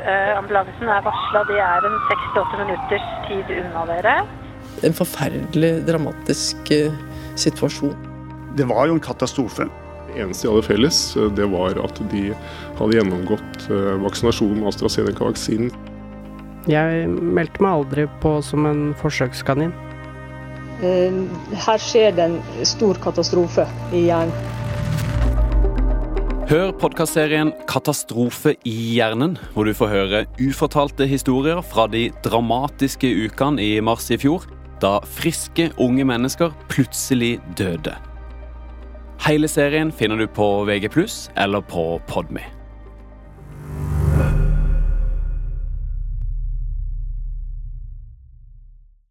Eh, ambulansen er varsla, de er en 6-8 minutters tid unna dere. En forferdelig dramatisk eh, situasjon. Det var jo en katastrofe. Det eneste de hadde felles, eh, det var at de hadde gjennomgått eh, vaksinasjon med AstraZeneca-vaksinen. Jeg meldte meg aldri på som en forsøkskanin. Eh, Her skjer det en stor katastrofe i hjernen. Hør podkastserien 'Katastrofe i hjernen', hvor du får høre ufortalte historier fra de dramatiske ukene i mars i fjor, da friske, unge mennesker plutselig døde. Hele serien finner du på VG+, eller på Podme.